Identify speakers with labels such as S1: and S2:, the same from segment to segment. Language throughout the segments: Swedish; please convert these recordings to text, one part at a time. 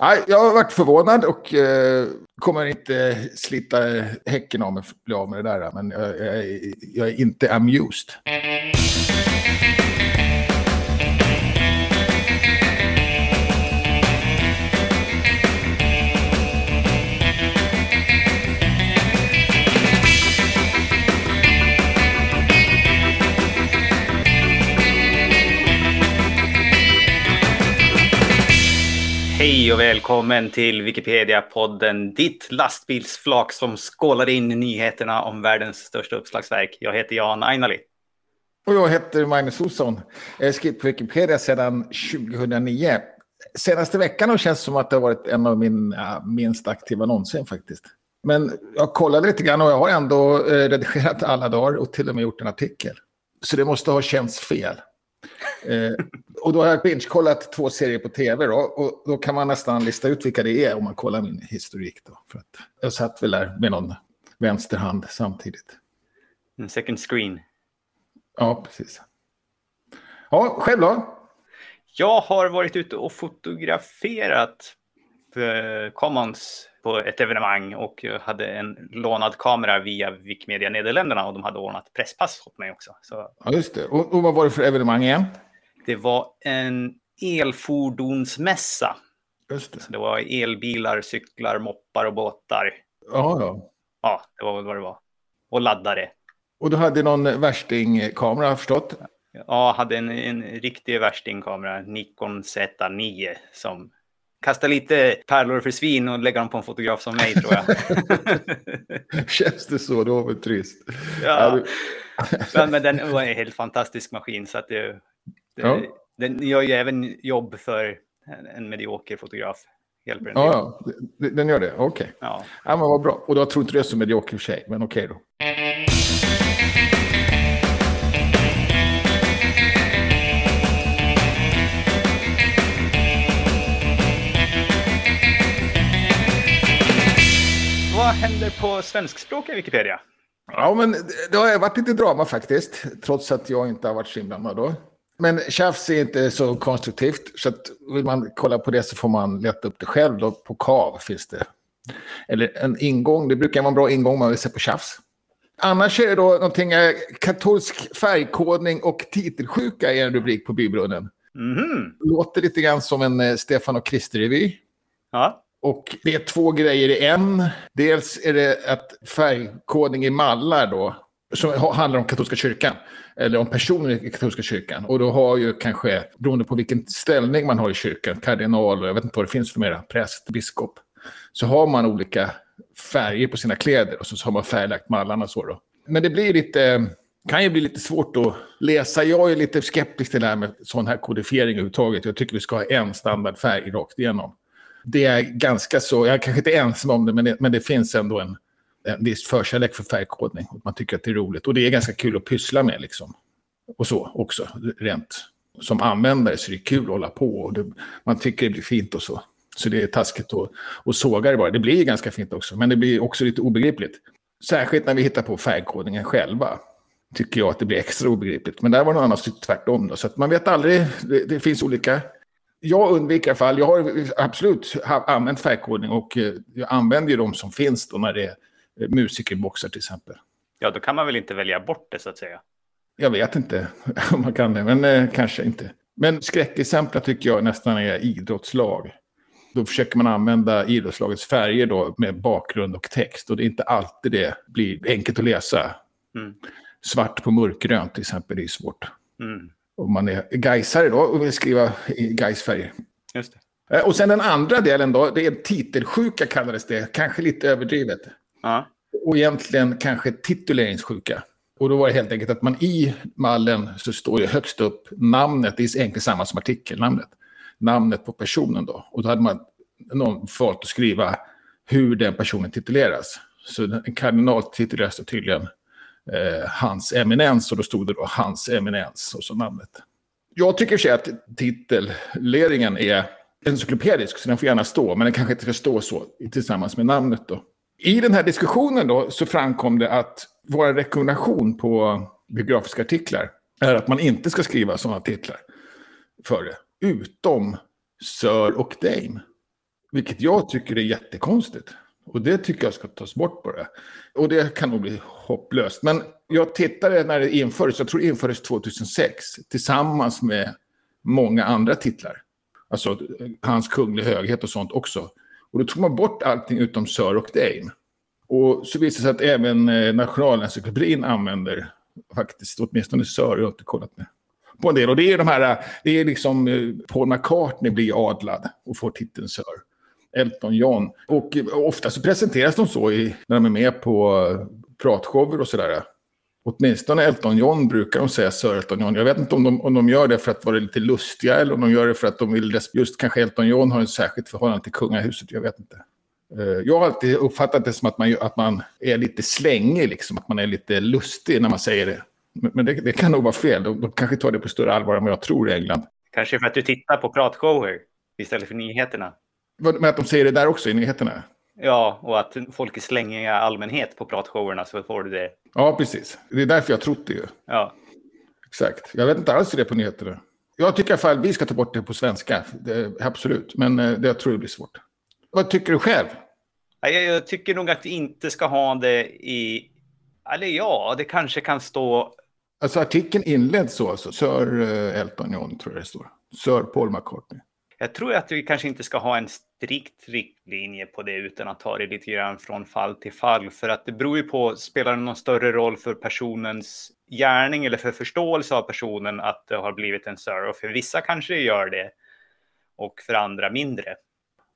S1: Nej, jag har varit förvånad och eh, kommer inte slita häcken av mig för att bli av med det där. Men jag, jag, jag är inte amused.
S2: Hej och välkommen till Wikipedia-podden, ditt lastbilsflak som skålar in nyheterna om världens största uppslagsverk. Jag heter Jan Ainali.
S1: Och jag heter Magnus Olsson. Jag har skrivit på Wikipedia sedan 2009. Senaste veckan har det känts som att det har varit en av mina minst aktiva någonsin faktiskt. Men jag kollade lite grann och jag har ändå eh, redigerat alla dagar och till och med gjort en artikel. Så det måste ha känts fel. Eh, och då har jag binge-kollat två serier på tv då, och då kan man nästan lista ut vilka det är om man kollar min historik. Då, för att jag satt väl där med någon vänsterhand samtidigt.
S2: En second screen.
S1: Ja, precis. Ja, själv då?
S2: Jag har varit ute och fotograferat eh, Commons på ett evenemang och hade en lånad kamera via Wikimedia Nederländerna och de hade ordnat presspass åt mig också. Så...
S1: Ja, just det. Och, och vad var det för evenemang igen?
S2: Det var en elfordonsmässa.
S1: Just det.
S2: Så det var elbilar, cyklar, moppar och båtar.
S1: Ja, ja.
S2: Ja, det var väl vad det var. Och laddare.
S1: Och du hade någon värstingkamera, har jag förstått?
S2: Ja, hade en, en riktig värstingkamera, Nikon Z9, som kastar lite pärlor för svin och lägger dem på en fotograf som mig, tror jag.
S1: Känns det så? Det var väl trist.
S2: Ja. men, men den var en helt fantastisk maskin, så att det, ja. den gör ju även jobb för en, medioker fotograf.
S1: Hjälper den ja, ja, den gör det. Okej. Okay. Ja. ja, men vad bra. Och då tror inte det är så medioker för sig, men okej okay då.
S2: vad händer på svenskspråkiga Wikipedia?
S1: Ja, men det har varit lite drama faktiskt, trots att jag inte har varit så inblandad då. Men tjafs är inte så konstruktivt, så att vill man kolla på det så får man leta upp det själv. Då. På KAV finns det. Eller en ingång, det brukar vara en bra ingång om man vill se på tjafs. Annars är det då någonting, eh, katolsk färgkodning och titelsjuka är en rubrik på bybrunnen.
S2: Mm.
S1: Låter lite grann som en eh, Stefan och Krister-revy.
S2: Ja.
S1: Och det är två grejer i en. Dels är det att färgkodning i mallar då, som handlar om katolska kyrkan, eller om personer i katolska kyrkan. Och då har ju kanske, beroende på vilken ställning man har i kyrkan, kardinal och jag vet inte vad det finns för mera, präst, biskop, så har man olika färger på sina kläder och så har man färglagt mallarna så då. Men det blir lite, kan ju bli lite svårt att läsa. Jag är lite skeptisk till det här med sån här kodifiering överhuvudtaget. Jag tycker vi ska ha en standardfärg rakt igenom det är ganska så, jag är kanske inte ensam om det, men det, men det finns ändå en, en viss förkärlek för färgkodning. Man tycker att det är roligt. Och det är ganska kul att pyssla med liksom. Och så också, rent. Som användare så är det kul att hålla på. Och det, man tycker det blir fint och så. Så det är taskigt att, att såga det bara. Det blir ganska fint också, men det blir också lite obegripligt. Särskilt när vi hittar på färgkodningen själva. Tycker jag att det blir extra obegripligt. Men där var det annan som tvärtom. Då. Så att man vet aldrig. Det, det finns olika jag undviker i alla fall, jag har absolut använt färgkodning och eh, jag använder ju de som finns då när det är musikerboxar till exempel.
S2: Ja, då kan man väl inte välja bort det så att säga?
S1: Jag vet inte om man kan det, men eh, kanske inte. Men skräckexempel tycker jag nästan är idrottslag. Då försöker man använda idrottslagets färger då med bakgrund och text. Och det är inte alltid det blir enkelt att läsa.
S2: Mm.
S1: Svart på mörkgrönt till exempel, är svårt.
S2: Mm
S1: om man är Gaisare då och vill skriva i Gaisfärger.
S2: Just det.
S1: Eh, och sen den andra delen då, det är titelsjuka kallades det, kanske lite överdrivet.
S2: Ja.
S1: Och egentligen kanske tituleringssjuka. Och då var det helt enkelt att man i mallen så står ju högst upp namnet, det är egentligen samma som artikelnamnet. Namnet på personen då. Och då hade man någon valt att skriva hur den personen tituleras. Så en kardinal tituleras då tydligen eh, hans eminens och då stod det då hans eminens och så namnet. Jag tycker sig att titelleringen är encyklopedisk så den får gärna stå men den kanske inte ska stå så tillsammans med namnet då. I den här diskussionen då så framkom det att vår rekommendation på biografiska artiklar är att man inte ska skriva sådana titlar för det. Utom Sir och Dame. Vilket jag tycker är jättekonstigt. Och det tycker jag ska tas bort bara. Och det kan nog bli hopplöst. Men jag tittade när det infördes, jag tror det infördes 2006, tillsammans med många andra titlar. Alltså hans kunglig höghet och sånt också. Och då tog man bort allting utom Sir och Dame. Och så visade det sig att även eh, Nationalencyklopedin använder faktiskt, åtminstone Sir, jag har inte kollat med. På en del. Och det är de här, eh, det är liksom eh, Paul McCartney blir adlad och får titeln Sir. Elton John. Och eh, ofta så presenteras de så i, när de är med på eh, pratshower och sådär. Åtminstone Elton John brukar de säga Sir Elton John. Jag vet inte om de, om de gör det för att vara lite lustiga eller om de gör det för att de vill... Just kanske Elton John har en särskilt förhållande till kungahuset. Jag vet inte. Eh, jag har alltid uppfattat det som att man, att man är lite slängig, liksom, att man är lite lustig när man säger det. Men det, det kan nog vara fel. De, de kanske tar det på större allvar än vad jag tror i England.
S2: Kanske för att du tittar på pratshower istället för nyheterna.
S1: Men att de säger det där också i nyheterna?
S2: Ja, och att folk är slängiga allmänhet på pratshowerna så får du det.
S1: Ja, precis. Det är därför jag trott det ju.
S2: Ja.
S1: Exakt. Jag vet inte alls hur det är på nyheterna. Jag tycker i alla fall vi ska ta bort det på svenska. Det, absolut. Men eh, det, jag tror det blir svårt. Vad tycker du själv?
S2: Jag, jag tycker nog att vi inte ska ha det i... Eller ja, det kanske kan stå...
S1: Alltså artikeln inleds så, alltså. Sir eh, Elton John tror jag det står. Sir Paul McCartney.
S2: Jag tror att vi kanske inte ska ha en strikt riktlinje på det utan att ta det lite grann från fall till fall. För att det beror ju på, spelar det någon större roll för personens gärning eller för förståelse av personen att det har blivit en? Och för vissa kanske det gör det och för andra mindre.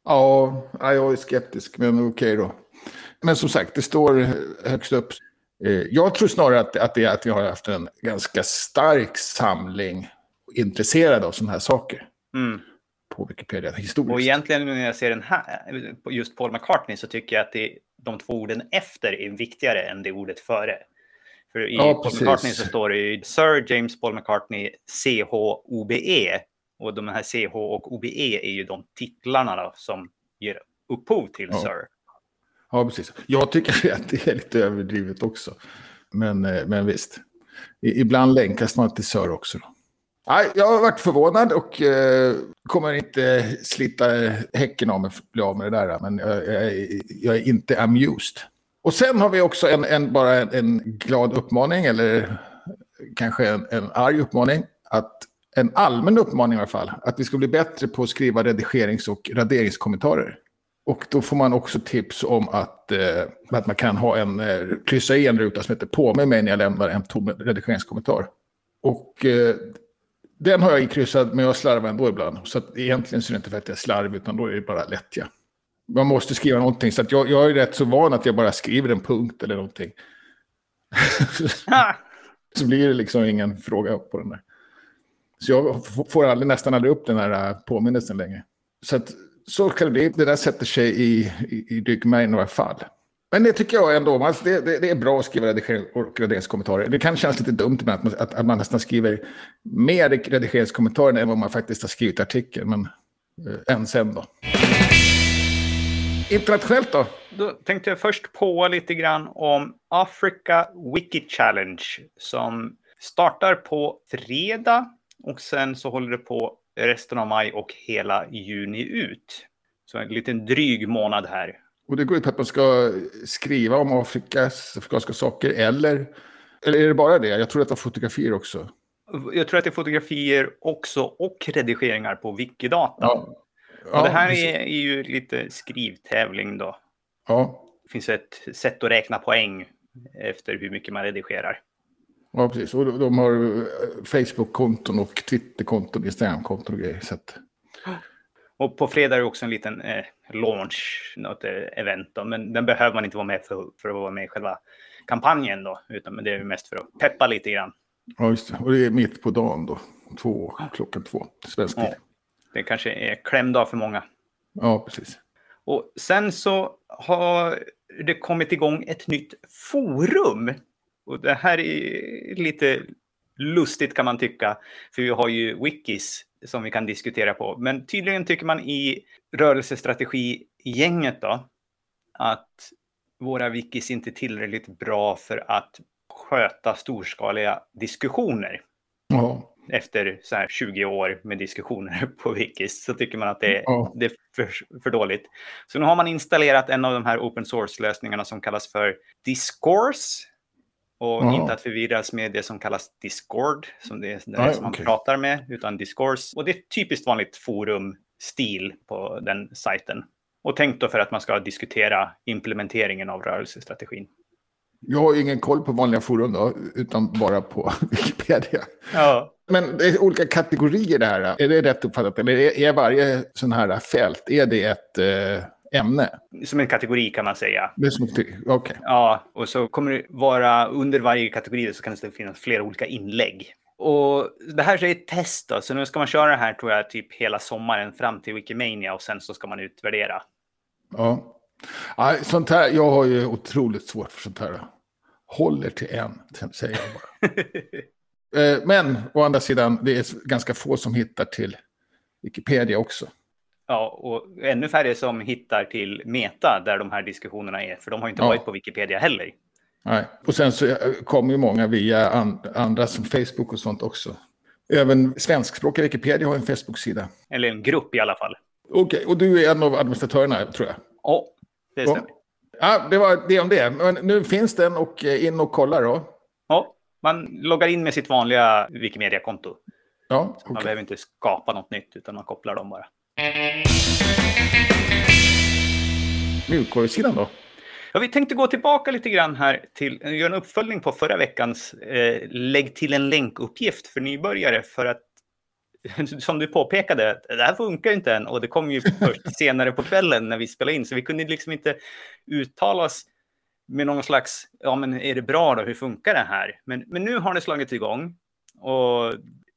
S1: Ja, jag är skeptisk, men okej då. Men som sagt, det står högst upp. Eh, jag tror snarare att, att, det att vi har haft en ganska stark samling intresserade av sådana här saker.
S2: Mm.
S1: På Wikipedia historiskt.
S2: Och egentligen när jag ser den här, just Paul McCartney, så tycker jag att det, de två orden efter är viktigare än det ordet före. För i ja, Paul precis. McCartney så står det ju Sir James Paul McCartney CHOBE och de här CH och OBE är ju de titlarna då, som ger upphov till
S1: ja.
S2: Sir.
S1: Ja, precis. Jag tycker att det är lite överdrivet också. Men, eh, men visst. Ibland länkas man till Sir också. Då. Nej, jag har varit förvånad och eh, kommer inte slita häcken av mig för att bli av med det där. Men jag, jag, jag, är inte amused. Och sen har vi också en, en bara en, en, glad uppmaning, eller kanske en, en arg uppmaning. Att en allmän uppmaning i alla fall, att vi ska bli bättre på att skriva redigerings och raderingskommentarer. Och då får man också tips om att, eh, att man kan ha en, eh, kryssa i en ruta som heter på med mig när jag lämnar en tom redigeringskommentar. Och eh, den har jag ikryssad, men jag slarvar ändå ibland. Så att egentligen så är det inte för att jag slarvar, utan då är det bara lättja. Man måste skriva någonting, så att jag, jag är rätt så van att jag bara skriver en punkt eller någonting. så blir det liksom ingen fråga på den där. Så jag får aldrig, nästan aldrig upp den här äh, påminnelsen längre. Så att, så kan det bli. Det där sätter sig i, i, i ryggmärgen i några fall. Men det tycker jag ändå. Alltså det, det, det, är bra att skriva och redigeringskommentarer. Det kan kännas lite dumt med att, att, att man nästan skriver mer redigeringskommentarer än vad man faktiskt har skrivit artikeln. Men eh, än sen då. Internationellt då?
S2: Då tänkte jag först på lite grann om Africa Wiki Challenge som startar på fredag och sen så håller det på resten av maj och hela juni ut. Så en liten dryg månad här.
S1: Och det går ut på att man ska skriva om Afrikas afrikanska saker eller, eller är det bara det? Jag tror att det är fotografier också.
S2: Jag tror att det är fotografier också och redigeringar på Wikidata. Ja. Ja, och det här är, är, ju lite skrivtävling då.
S1: Ja.
S2: Det finns ett sätt att räkna poäng efter hur mycket man redigerar.
S1: Ja, precis. Och de har Facebook-konton och Twitter-konton, Instagram-konton och grejer. Så att...
S2: Och på fredag är det också en liten eh, launch, något eh, event. Då. Men den behöver man inte vara med för, för att vara med i själva kampanjen då. Utan det är mest för att peppa lite grann.
S1: Ja, just det. Och det är mitt på dagen då. Två, klockan två, svensk tid. Ja.
S2: Det kanske är klämdag för många.
S1: Ja, precis.
S2: Och sen så har det kommit igång ett nytt forum och det här är lite lustigt kan man tycka, för vi har ju wikis som vi kan diskutera på. Men tydligen tycker man i rörelsestrategi-gänget då att våra wikis inte är tillräckligt bra för att sköta storskaliga diskussioner.
S1: Ja.
S2: efter så här 20 år med diskussioner på Wikis så tycker man att det är,
S1: Ja.
S2: det är för, för dåligt. Så nu har man installerat en av de här open source-lösningarna som kallas för Discourse. Och
S1: Ja.
S2: inte att förvirras med det som kallas Discord, som det är det
S1: Nej,
S2: som man
S1: okej.
S2: pratar med, utan Discourse. Och det är typiskt vanligt forum-stil på den sajten. Och tänkt då för att man ska diskutera implementeringen av rörelsestrategin.
S1: Jag har ingen koll på vanliga forum då, utan bara på Wikipedia.
S2: Ja,
S1: Men det är olika kategorier det här. Är det rätt uppfattat? Eller är varje sån här fält, är det ett eh, ämne?
S2: som en kategori kan man säga.
S1: Det är som. Okej.
S2: Ja, och så kommer det vara under varje kategori så kan det finnas flera olika inlägg. Och det här är ett test då, så nu ska man köra det här tror jag typ hela sommaren fram till Wikimania och sen så ska man utvärdera.
S1: Ja. Ja, sånt här, jag har ju otroligt svårt för sånt här. Håller till en, säger jag bara. Eh, Men å andra sidan, det är ganska få som hittar till Wikipedia också.
S2: Ja, och ännu färre som hittar till Meta där de här diskussionerna är, för de har ju inte
S1: Ja.
S2: varit på Wikipedia heller.
S1: Nej. Och sen så eh, kommer ju många via an, andra som Facebook och sånt också. Även svenskspråkiga Wikipedia har en Facebook-sida.
S2: Eller en grupp i alla fall.
S1: Okej, och du är en av administratörerna tror jag.
S2: Ja, det stämmer.
S1: Ja, det var det om det. Men nu finns den och eh, in och kolla då.
S2: Ja, man loggar in med sitt vanliga Wikimedia-konto.
S1: Ja,
S2: Man
S1: okej.
S2: behöver inte skapa något nytt, utan man kopplar dem bara.
S1: Mjukvarusidan då?
S2: Ja, vi tänkte gå tillbaka lite grann här till göra en uppföljning på förra veckans eh, lägg till en länkuppgift för nybörjare för att som du påpekade, det här funkar inte än och det kom ju först senare på kvällen när vi spelade in så vi kunde liksom inte uttala oss med någon slags, ja men är det bra då, hur funkar det här? Men, men nu har det slagit igång och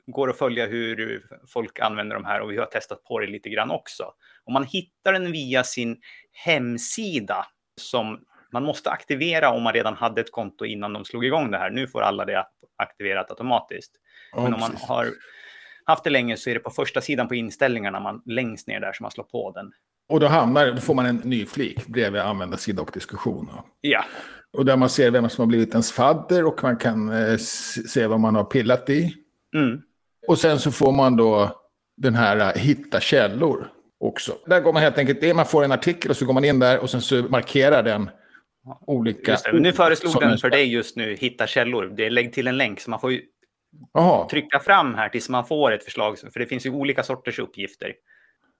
S2: går att följa hur folk använder de här och vi har testat på det lite grann också. Om man hittar den via sin hemsida som man måste aktivera om man redan hade ett konto innan de slog igång det här. Nu får alla det aktiverat automatiskt.
S1: Ja,
S2: Men om man
S1: precis.
S2: har haft det länge så är det på första sidan på inställningarna, man, längst ner där, som man slår på den.
S1: Och då, hamnar, då får man en ny flik bredvid användarsida och diskussion.
S2: Ja,
S1: Och där man ser vem som har blivit ens fadder och man kan eh, se vad man har pillat i.
S2: mm.
S1: Och sen så får man då den här eh, hitta källor också. Där går man helt enkelt in, man får en artikel och så går man in där och sen så markerar den olika...
S2: nu föreslog den
S1: en-
S2: för dig just nu, hitta källor. Det är lägg till en länk, så man får ju
S1: Jaha,
S2: trycka fram här tills man får ett förslag. För det finns ju olika sorters uppgifter.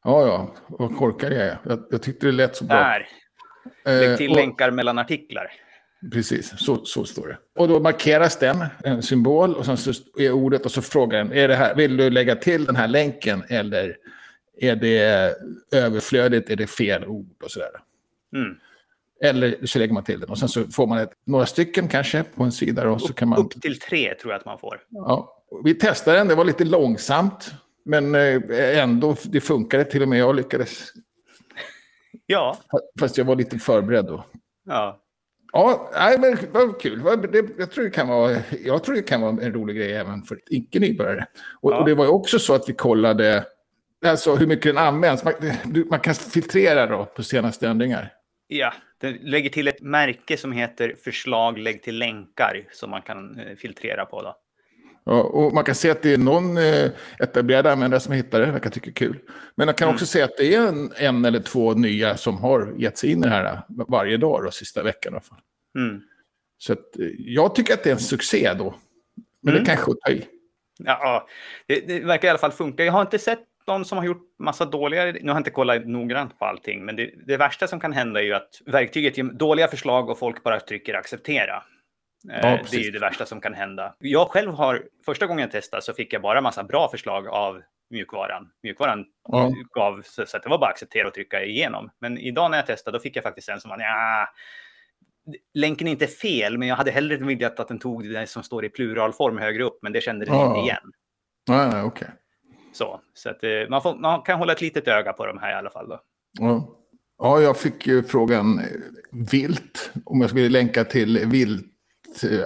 S1: ja, ja, vad korkad jag är. Jag, jag tyckte det lät så bra.
S2: Där, lägg till
S1: Eh, och-
S2: länkar mellan artiklar.
S1: Precis, så, så står det. Och då markeras den, en symbol, och sen så är ordet och så frågar den, är det här, vill du lägga till den här länken eller är det överflödigt, är det fel ord och sådär.
S2: Mm.
S1: Eller så lägger man till den och sen så får man ett, några stycken kanske på en sida och så kan man...
S2: Upp till tre tror jag att man får.
S1: Ja, vi testade den, det var lite långsamt. Men eh, ändå, det funkade till och med. Jag lyckades,
S2: Ja,
S1: fast jag var lite förberedd då.
S2: ja.
S1: Ja, nej, men vad kul. Jag, tror det kan vara, jag tror det kan vara en rolig grej även för icke-nybörjare. Och,
S2: Ja.
S1: och det var ju också så att vi kollade alltså, hur mycket den används. Man, man kan filtrera då på senaste ändringar.
S2: Ja, den lägger till ett märke som heter förslag lägg till länkar som man kan eh, filtrera på. Då.
S1: Ja, och man kan se att det är någon eh, etablerad användare som hittar det, verkar tycka kul. Men man kan också se att det är en, en eller två nya som har gett sig in i det här eh, varje dag då, sista veckan. i alla fall.
S2: Mm.
S1: Så att, eh, jag tycker att det är en succé då. Men
S2: Mm.
S1: det kanske är att ta i.
S2: Ja, ja. Det, det verkar i alla fall funka. Jag har inte sett någon som har gjort massa dåliga... Nu har jag inte kollat noggrant på allting, men det, det värsta som kan hända är ju att verktyget ger dåliga förslag och folk bara trycker acceptera. Eh, det är ju det värsta som kan hända. Jag själv har, första gången jag testade så fick jag bara massa bra förslag av mjukvaran. Mjukvaran
S1: Ja.
S2: gav så, att det var bara att acceptera och trycka igenom. Men idag när jag testade då fick jag faktiskt en som var ja, länken är inte fel, men jag hade hellre velat att den tog det som står i pluralform högre upp, men det kände den
S1: Ja.
S2: inte igen.
S1: Nej, nej, okej.
S2: Så, så att, eh, man, får, man kan hålla ett litet öga på de här i alla fall. Då.
S1: Ja. ja, jag fick ju frågan eh, vilt, om jag skulle länka till vilt,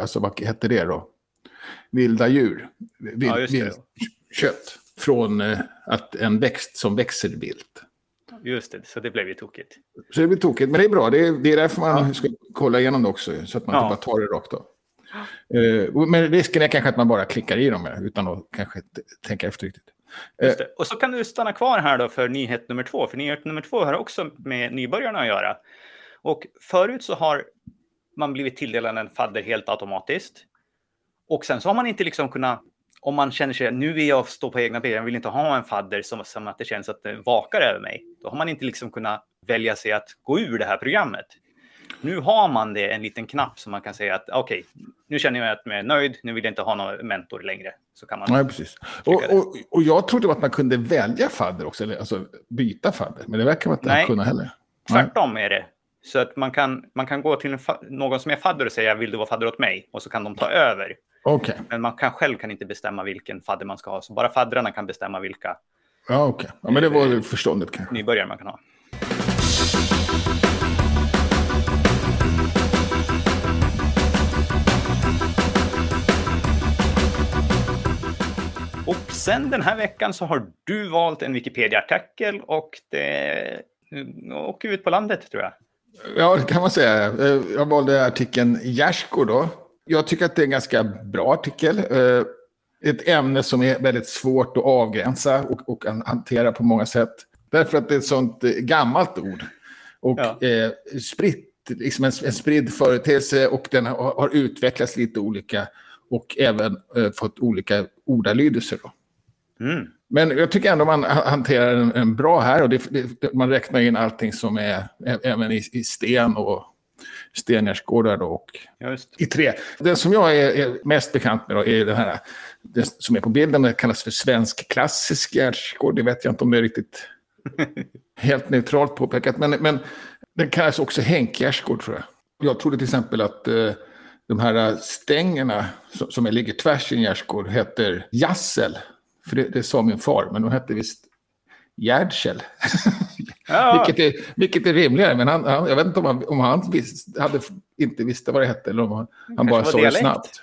S1: alltså vad hette det då? Vilda djur. Vild,
S2: Ja,
S1: vilt kött från eh, att en växt som växer vilt.
S2: Just det, så det blev ju tokigt.
S1: Så det blir tokigt, men det är bra. Det är, det är därför man
S2: Ja.
S1: ska kolla igenom det också, så att man
S2: Ja.
S1: inte bara tar det rakt av. Eh, men risken är kanske att man bara klickar i dem utan att kanske tänka efter riktigt.
S2: Eh, och så kan du stanna kvar här då för nyhet nummer två. För nyhet nummer två har också med nybörjarna att göra. Och förut så har man blivit tilldelad en fadder helt automatiskt. Och sen så har man inte liksom kunnat, om man känner sig, nu vill jag stå på egna ben, jag vill inte ha en fadder som, som att det känns att det vakar över mig. Då har man inte liksom kunnat välja sig att gå ur det här programmet. Nu har man det, en liten knapp som man kan säga att okej, okay, nu känner jag att jag är nöjd, nu vill jag inte ha någon mentor längre. Så kan man
S1: Nej, precis. Och, och, och, jag trodde att man kunde välja fadder också, eller alltså byta fadder, men det verkar man inte Nej, kunna heller.
S2: Tvärtom är det. Så att man kan, man kan gå till någon som är fadder och säga vill du vara fadder åt mig? Och så kan de ta över.
S1: Okay.
S2: Men man kan själv kan inte bestämma vilken fadder man ska ha. Så bara faddrarna kan bestämma vilka.
S1: Ja, okej. Okay. Ja, men det var förståndigt kanske.
S2: Nybörjare man kan ha. Och sen den här veckan så har du valt en Wikipedia-artikel och det åker ut på landet tror jag.
S1: Ja, det kan man säga. Eh, jag valde artikeln Gärsko då. Jag tycker att det är en ganska bra artikel. Eh, ett ämne som är väldigt svårt att avgränsa och, och hantera på många sätt. Därför att det är ett sånt eh, gammalt ord. Och ja. eh, spritt, liksom en, en spridd företeelse och den har, har utvecklats lite olika. Och även eh, fått olika ordalydelser. Då. Mm. Men jag tycker ändå man hanterar den, den bra här och det, det, man räknar in allting som är även i, i sten och stengärdsgårdar och i trä. Den som jag är, är, mest bekant med då är den här den som är på bilden. Den kallas för svensk klassisk gärdsgård. Det vet jag inte om det är riktigt helt neutralt påpekat. Men, men den kallas också hänkgärdsgård tror jag. Jag trodde till exempel att eh, de här stängerna som, som ligger tvärs i en gärdsgård heter jassel. För det, det sa min far, men de hette visst Gärdsel. Ja. vilket, är, vilket är rimligare, men han, han, jag vet inte om han, om han visst, hade inte visste vad det hette eller om han, han bara sa det snabbt.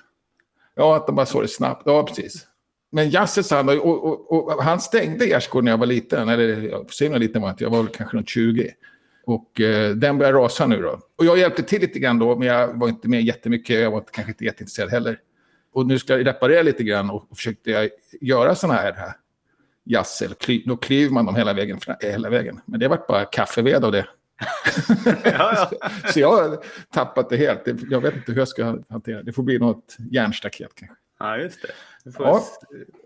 S1: Ja, att de bara sa det snabbt. Ja, precis. Men Jasse sa han, och, och, och, han stängde Gärdsgården när jag var liten. Eller så himla liten var jag jag var väl kanske något 20. Och eh, den börjar rasa nu då. Och jag hjälpte till lite grann då, men jag var inte med jättemycket. Jag var kanske inte jätteintresserad heller. Och nu ska jag reparera lite grann och försökte jag göra sådana här, här jassel. Då klyver man dem hela vägen, hela vägen. Men det var bara kaffeved av det. ja, ja. så jag har tappat det helt. Jag vet inte hur jag ska hantera det. Det får bli något järnstaket kanske.
S2: Ja, just det. Du får ja.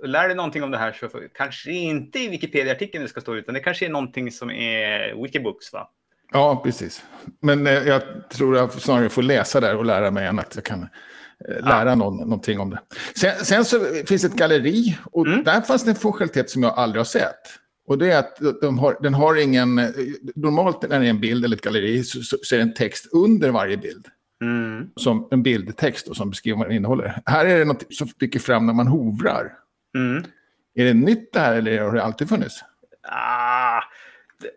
S2: lär dig någonting om det här så får, kanske inte i Wikipedia-artikeln det ska stå utan det kanske är någonting som är Wikibooks va?
S1: Ja, precis. Men eh, jag tror jag snarare får läsa där och lära mig än att jag kan eh, lära ja. någon, någonting om det. Sen, sen så finns ett galleri och mm. där fanns det en funktionalitet som jag aldrig har sett. Och det är att de har, den har ingen... Normalt när det är en bild eller ett galleri så, så, så är det en text under varje bild. Mm. Som en bildtext då, som beskriver vad den innehåller. Här är det något som sticker fram när man hovrar. Mm. Är det nytt det här eller har det alltid funnits?
S2: Ah,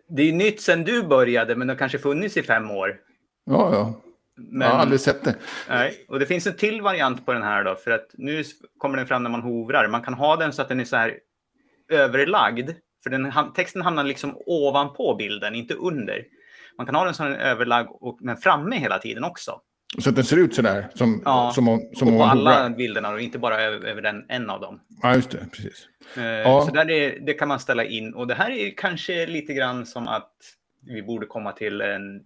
S2: det är nytt sen du började, men det har kanske funnits i fem år.
S1: Ja, ja. Men, jag har aldrig sett det.
S2: Nej, och det finns en till variant på den här då, för att nu kommer den fram när man hovrar. Man kan ha den så att den är så här överlagd, för den, texten hamnar liksom ovanpå bilden, inte under. Man kan ha den som en överlagd, och, men framme hela tiden också.
S1: Så att den ser ut sådär? Som,
S2: ja,
S1: som,
S2: om, som och på alla hovrar. bilderna och inte bara över, över den, en av dem.
S1: Ja, just det. Precis.
S2: Eh, ja. Så där är, det kan man ställa in. Och det här är kanske lite grann som att vi borde komma till en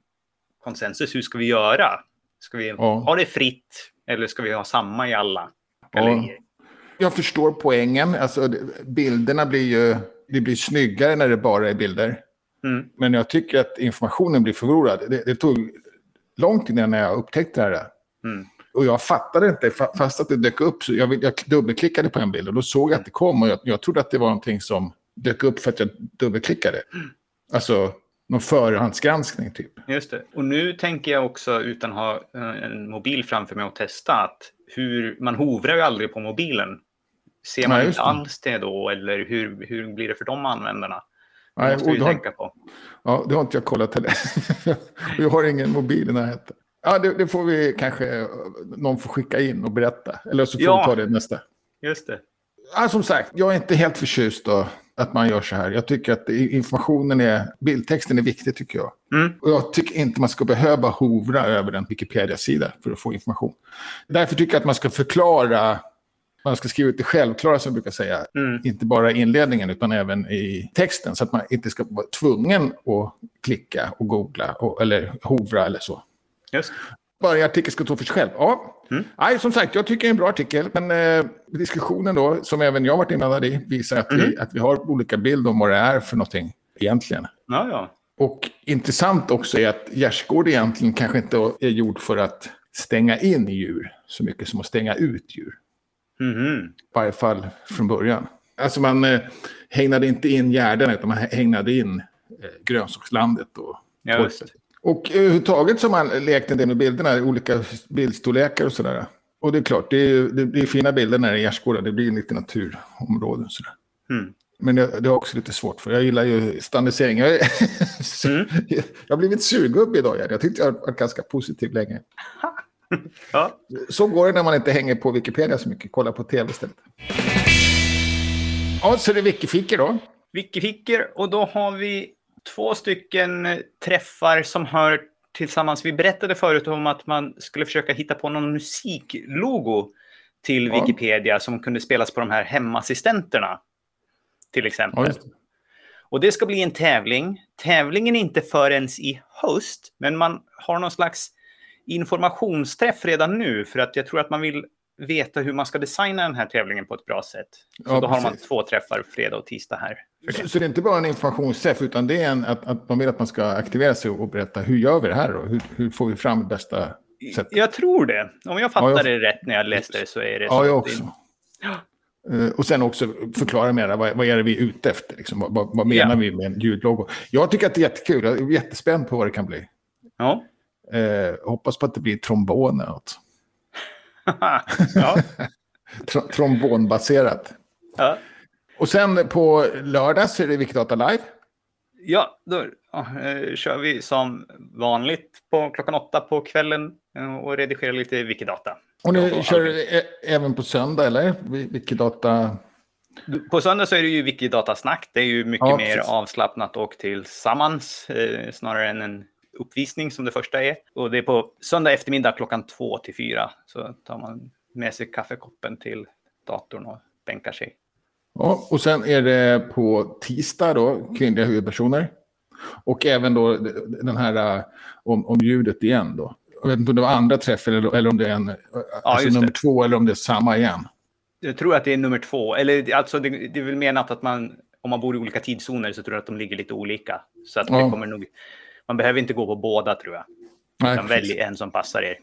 S2: konsensus. Hur ska vi göra? Ska vi ja. ha det fritt eller ska vi ha samma i alla gallerier? Ja.
S1: Jag förstår poängen. Alltså, bilderna blir ju det blir snyggare när det bara är bilder. Mm. Men jag tycker att informationen blir förlorad. Det, det tog lång tid innan jag upptäckte det här. Mm. Och jag fattade inte, fast att det dök upp. Så jag, jag dubbelklickade på en bild och då såg jag att det kom. Och jag, jag trodde att det var någonting som dök upp för att jag dubbelklickade. Mm. Alltså någon förhandsgranskning typ.
S2: Just det. Och nu tänker jag också utan att ha eh, en mobil framför mig och testa att hur, man hovrar ju aldrig på mobilen. Ser man Nej, inte alls det då eller hur, hur blir det för de användarna? Det Nej, måste vi har, tänka på.
S1: Ja, det har inte jag kollat heller. jag har ingen mobil i närheten. Ja, det, det, får vi kanske, någon får skicka in och berätta. Eller så får ja, vi ta det nästa.
S2: Just det.
S1: Ja, som sagt, jag är inte helt förtjust då att man gör så här. Jag tycker att informationen är, bildtexten är viktig tycker jag.
S2: Mm.
S1: Och jag tycker inte man ska behöva hovra över en Wikipedia-sida för att få information. Därför tycker jag att man ska förklara, man ska skriva ut det självklara som jag brukar säga.
S2: Mm.
S1: Inte bara i inledningen utan även i texten. Så att man inte ska vara tvungen att klicka och googla och, eller hovra eller så.
S2: Just.
S1: Varje artikel ska stå för sig själv. Ja,
S2: Mm.
S1: Nej, som sagt, jag tycker det är en bra artikel. Men eh, diskussionen då, som även jag varit inblandad i, visar att, vi,
S2: Mm.
S1: att vi har olika bild om vad det är för någonting egentligen.
S2: Ja, ja.
S1: Och intressant också är att gärdsgård egentligen kanske inte är gjord för att stänga in djur så mycket som att stänga ut djur.
S2: Mhm.
S1: I varje fall från början. Alltså man eh, hägnade inte in gärden utan man hägnade in eh, grönsakslandet och
S2: Ja,
S1: torpet. Och överhuvudtaget har man lekt en del med bilderna, olika bildstorlekar och sådär. Och det är klart, det är, ju- det blir fina bilder när det är gärdsgårdar, det blir lite naturområden och sådär.
S2: Mm.
S1: Men det, det är också lite svårt för jag gillar ju standardisering. Jag, är-
S2: Mm.
S1: jag har blivit surgubbe idag. Gerd. Jag tyckte jag var ganska positiv länge.
S2: Ja.
S1: Så går det när man inte hänger på Wikipedia så mycket. Kolla på tv istället. Ja, så är det Wikifiker då.
S2: Wikificker och då har vi två stycken eh, träffar som hör tillsammans. Vi berättade förut om att man skulle försöka hitta på någon musiklogo till
S1: Ja.
S2: Wikipedia som kunde spelas på de här hemassistenterna. Till
S1: Ja,
S2: exempel.
S1: det.
S2: Och det ska bli en tävling. Tävlingen är inte förrän i höst, men man har någon slags informationsträff redan nu för att jag tror att man vill veta hur man ska designa den här tävlingen på ett bra sätt. Så
S1: Ja,
S2: då har man två träffar, fredag och tisdag här.
S1: Så,
S2: det.
S1: så det är inte bara en informationsträff utan det är en, att, att man vill att man ska aktivera sig och berätta hur gör vi det här då? Hur, hur får vi fram det bästa sättet?
S2: Jag tror det. Om jag fattar
S1: Ja, jag-
S2: det rätt när jag läste det så är det så.
S1: Ja, jag också. Eh, Och sen också förklara mer, vad, vad är det vi är ute efter? Liksom? Vad, vad, vad menar
S2: Ja.
S1: vi med en ljudlogo? Jag tycker att det är jättekul, jag är jättespänd på vad det kan bli.
S2: Ja.
S1: Eh, hoppas på att det blir trombon eller något.
S2: Ja.
S1: Tr trombonbaserat.
S2: ja.
S1: Och sen på lördag så är det Wikidata Live.
S2: Ja, då eh, kör vi som vanligt på klockan åtta på kvällen eh, och redigerar lite Wikidata.
S1: Och ni kör ä- även på söndag, eller? Wikidata...
S2: På söndag så är det ju Wikidatasnack. Det är ju mycket
S1: Ja,
S2: mer avslappnat och tillsammans eh, snarare än en uppvisning som det första är. Och det är på söndag eftermiddag klockan två till fyra. Så tar man med sig kaffekoppen till datorn och bänkar sig.
S1: Ja, och sen är det på tisdag då, kvinnliga huvudpersoner. Och även då den här äh, om, om ljudet igen då. Jag vet inte om det var andra träffar eller, eller om det är en, alltså
S2: just det.
S1: nummer två eller om det är samma igen.
S2: Jag tror att det är nummer två. Eller alltså det, det är väl menat att man, om man bor i olika tidszoner så tror jag att de ligger lite olika. Så att det
S1: Ja.
S2: kommer nog, man behöver inte gå på båda tror jag.
S1: Nej,
S2: Utan välj en som passar er.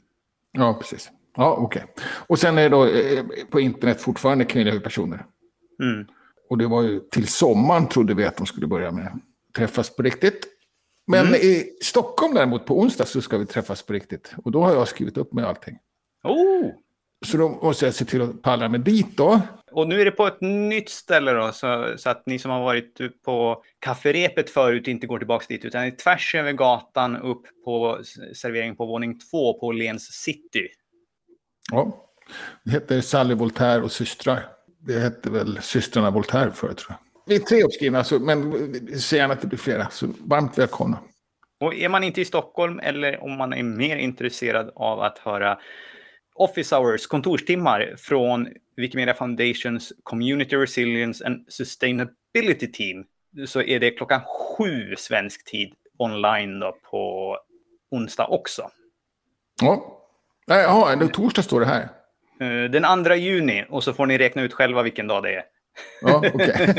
S1: Ja, precis. Ja, okej. Och sen är det då eh, på internet fortfarande kvinnliga huvudpersoner.
S2: Mm.
S1: Och det var ju till sommaren trodde vi att de skulle börja med träffas på riktigt. Men
S2: Mm.
S1: i Stockholm däremot på onsdag så ska vi träffas på riktigt. Och då har jag skrivit upp med allting.
S2: Oh!
S1: Så då måste jag se till att palla mig dit då.
S2: Och nu är det på ett nytt ställe då, så, så att ni som har varit på kafferepet förut inte går tillbaka dit, utan är tvärs över gatan upp på servering på våning två på Lens City.
S1: Ja. Det heter Sally Voltaire och systrar. Det hette väl systrarna Voltaire förut tror jag. Vi är tre uppskrivna, så, men säg gärna att det blir flera. Så varmt välkomna.
S2: Och är man inte i Stockholm eller om man är mer intresserad av att höra Office Hours, kontorstimmar från Wikimedia Foundations Community Resilience and Sustainability Team så är det klockan sju svensk tid online då på onsdag också.
S1: Ja. Jaha, det torsdag står det här.
S2: Eh, Den 2 juni och så får ni räkna ut själva vilken dag det är.
S1: Ja, okej.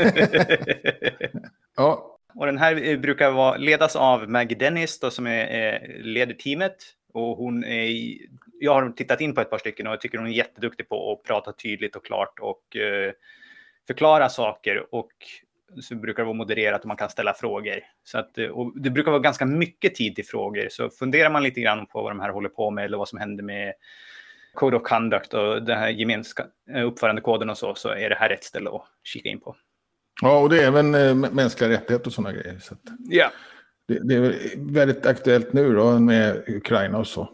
S1: ja,
S2: Och den här brukar vara, ledas av Maggie Dennis då, som är, eh, leder teamet. Och hon är, jag har tittat in på ett par stycken och jag tycker hon är jätteduktig på att prata tydligt och klart och eh, förklara saker. Och så brukar det vara modererat och man kan ställa frågor. Så att, eh, och det brukar vara ganska mycket tid till frågor. Så funderar man lite grann på vad de här håller på med eller vad som händer med Code of Conduct och den här gemenska eh, uppförandekoden och så, så är det här rätt ställe att kika in på.
S1: ja, och det är även eh, mänskliga rättigheter och sådana grejer. Så att
S2: Ja.
S1: Det, det är väldigt aktuellt nu då med Ukraina och så.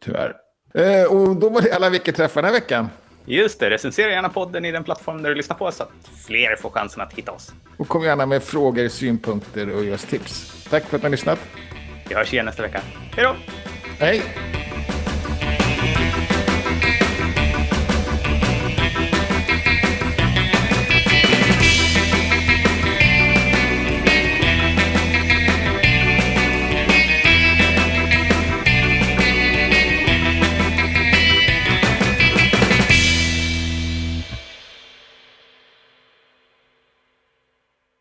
S1: Tyvärr. Eh, och då var det alla veckoträffar den här veckan.
S2: Just det, recensera gärna podden i den plattform där du lyssnar på så att fler får chansen att hitta oss.
S1: Och kom gärna med frågor, synpunkter och ge oss tips. Tack för att ni har lyssnat.
S2: Vi hörs igen nästa vecka. Hej då!
S1: Hej!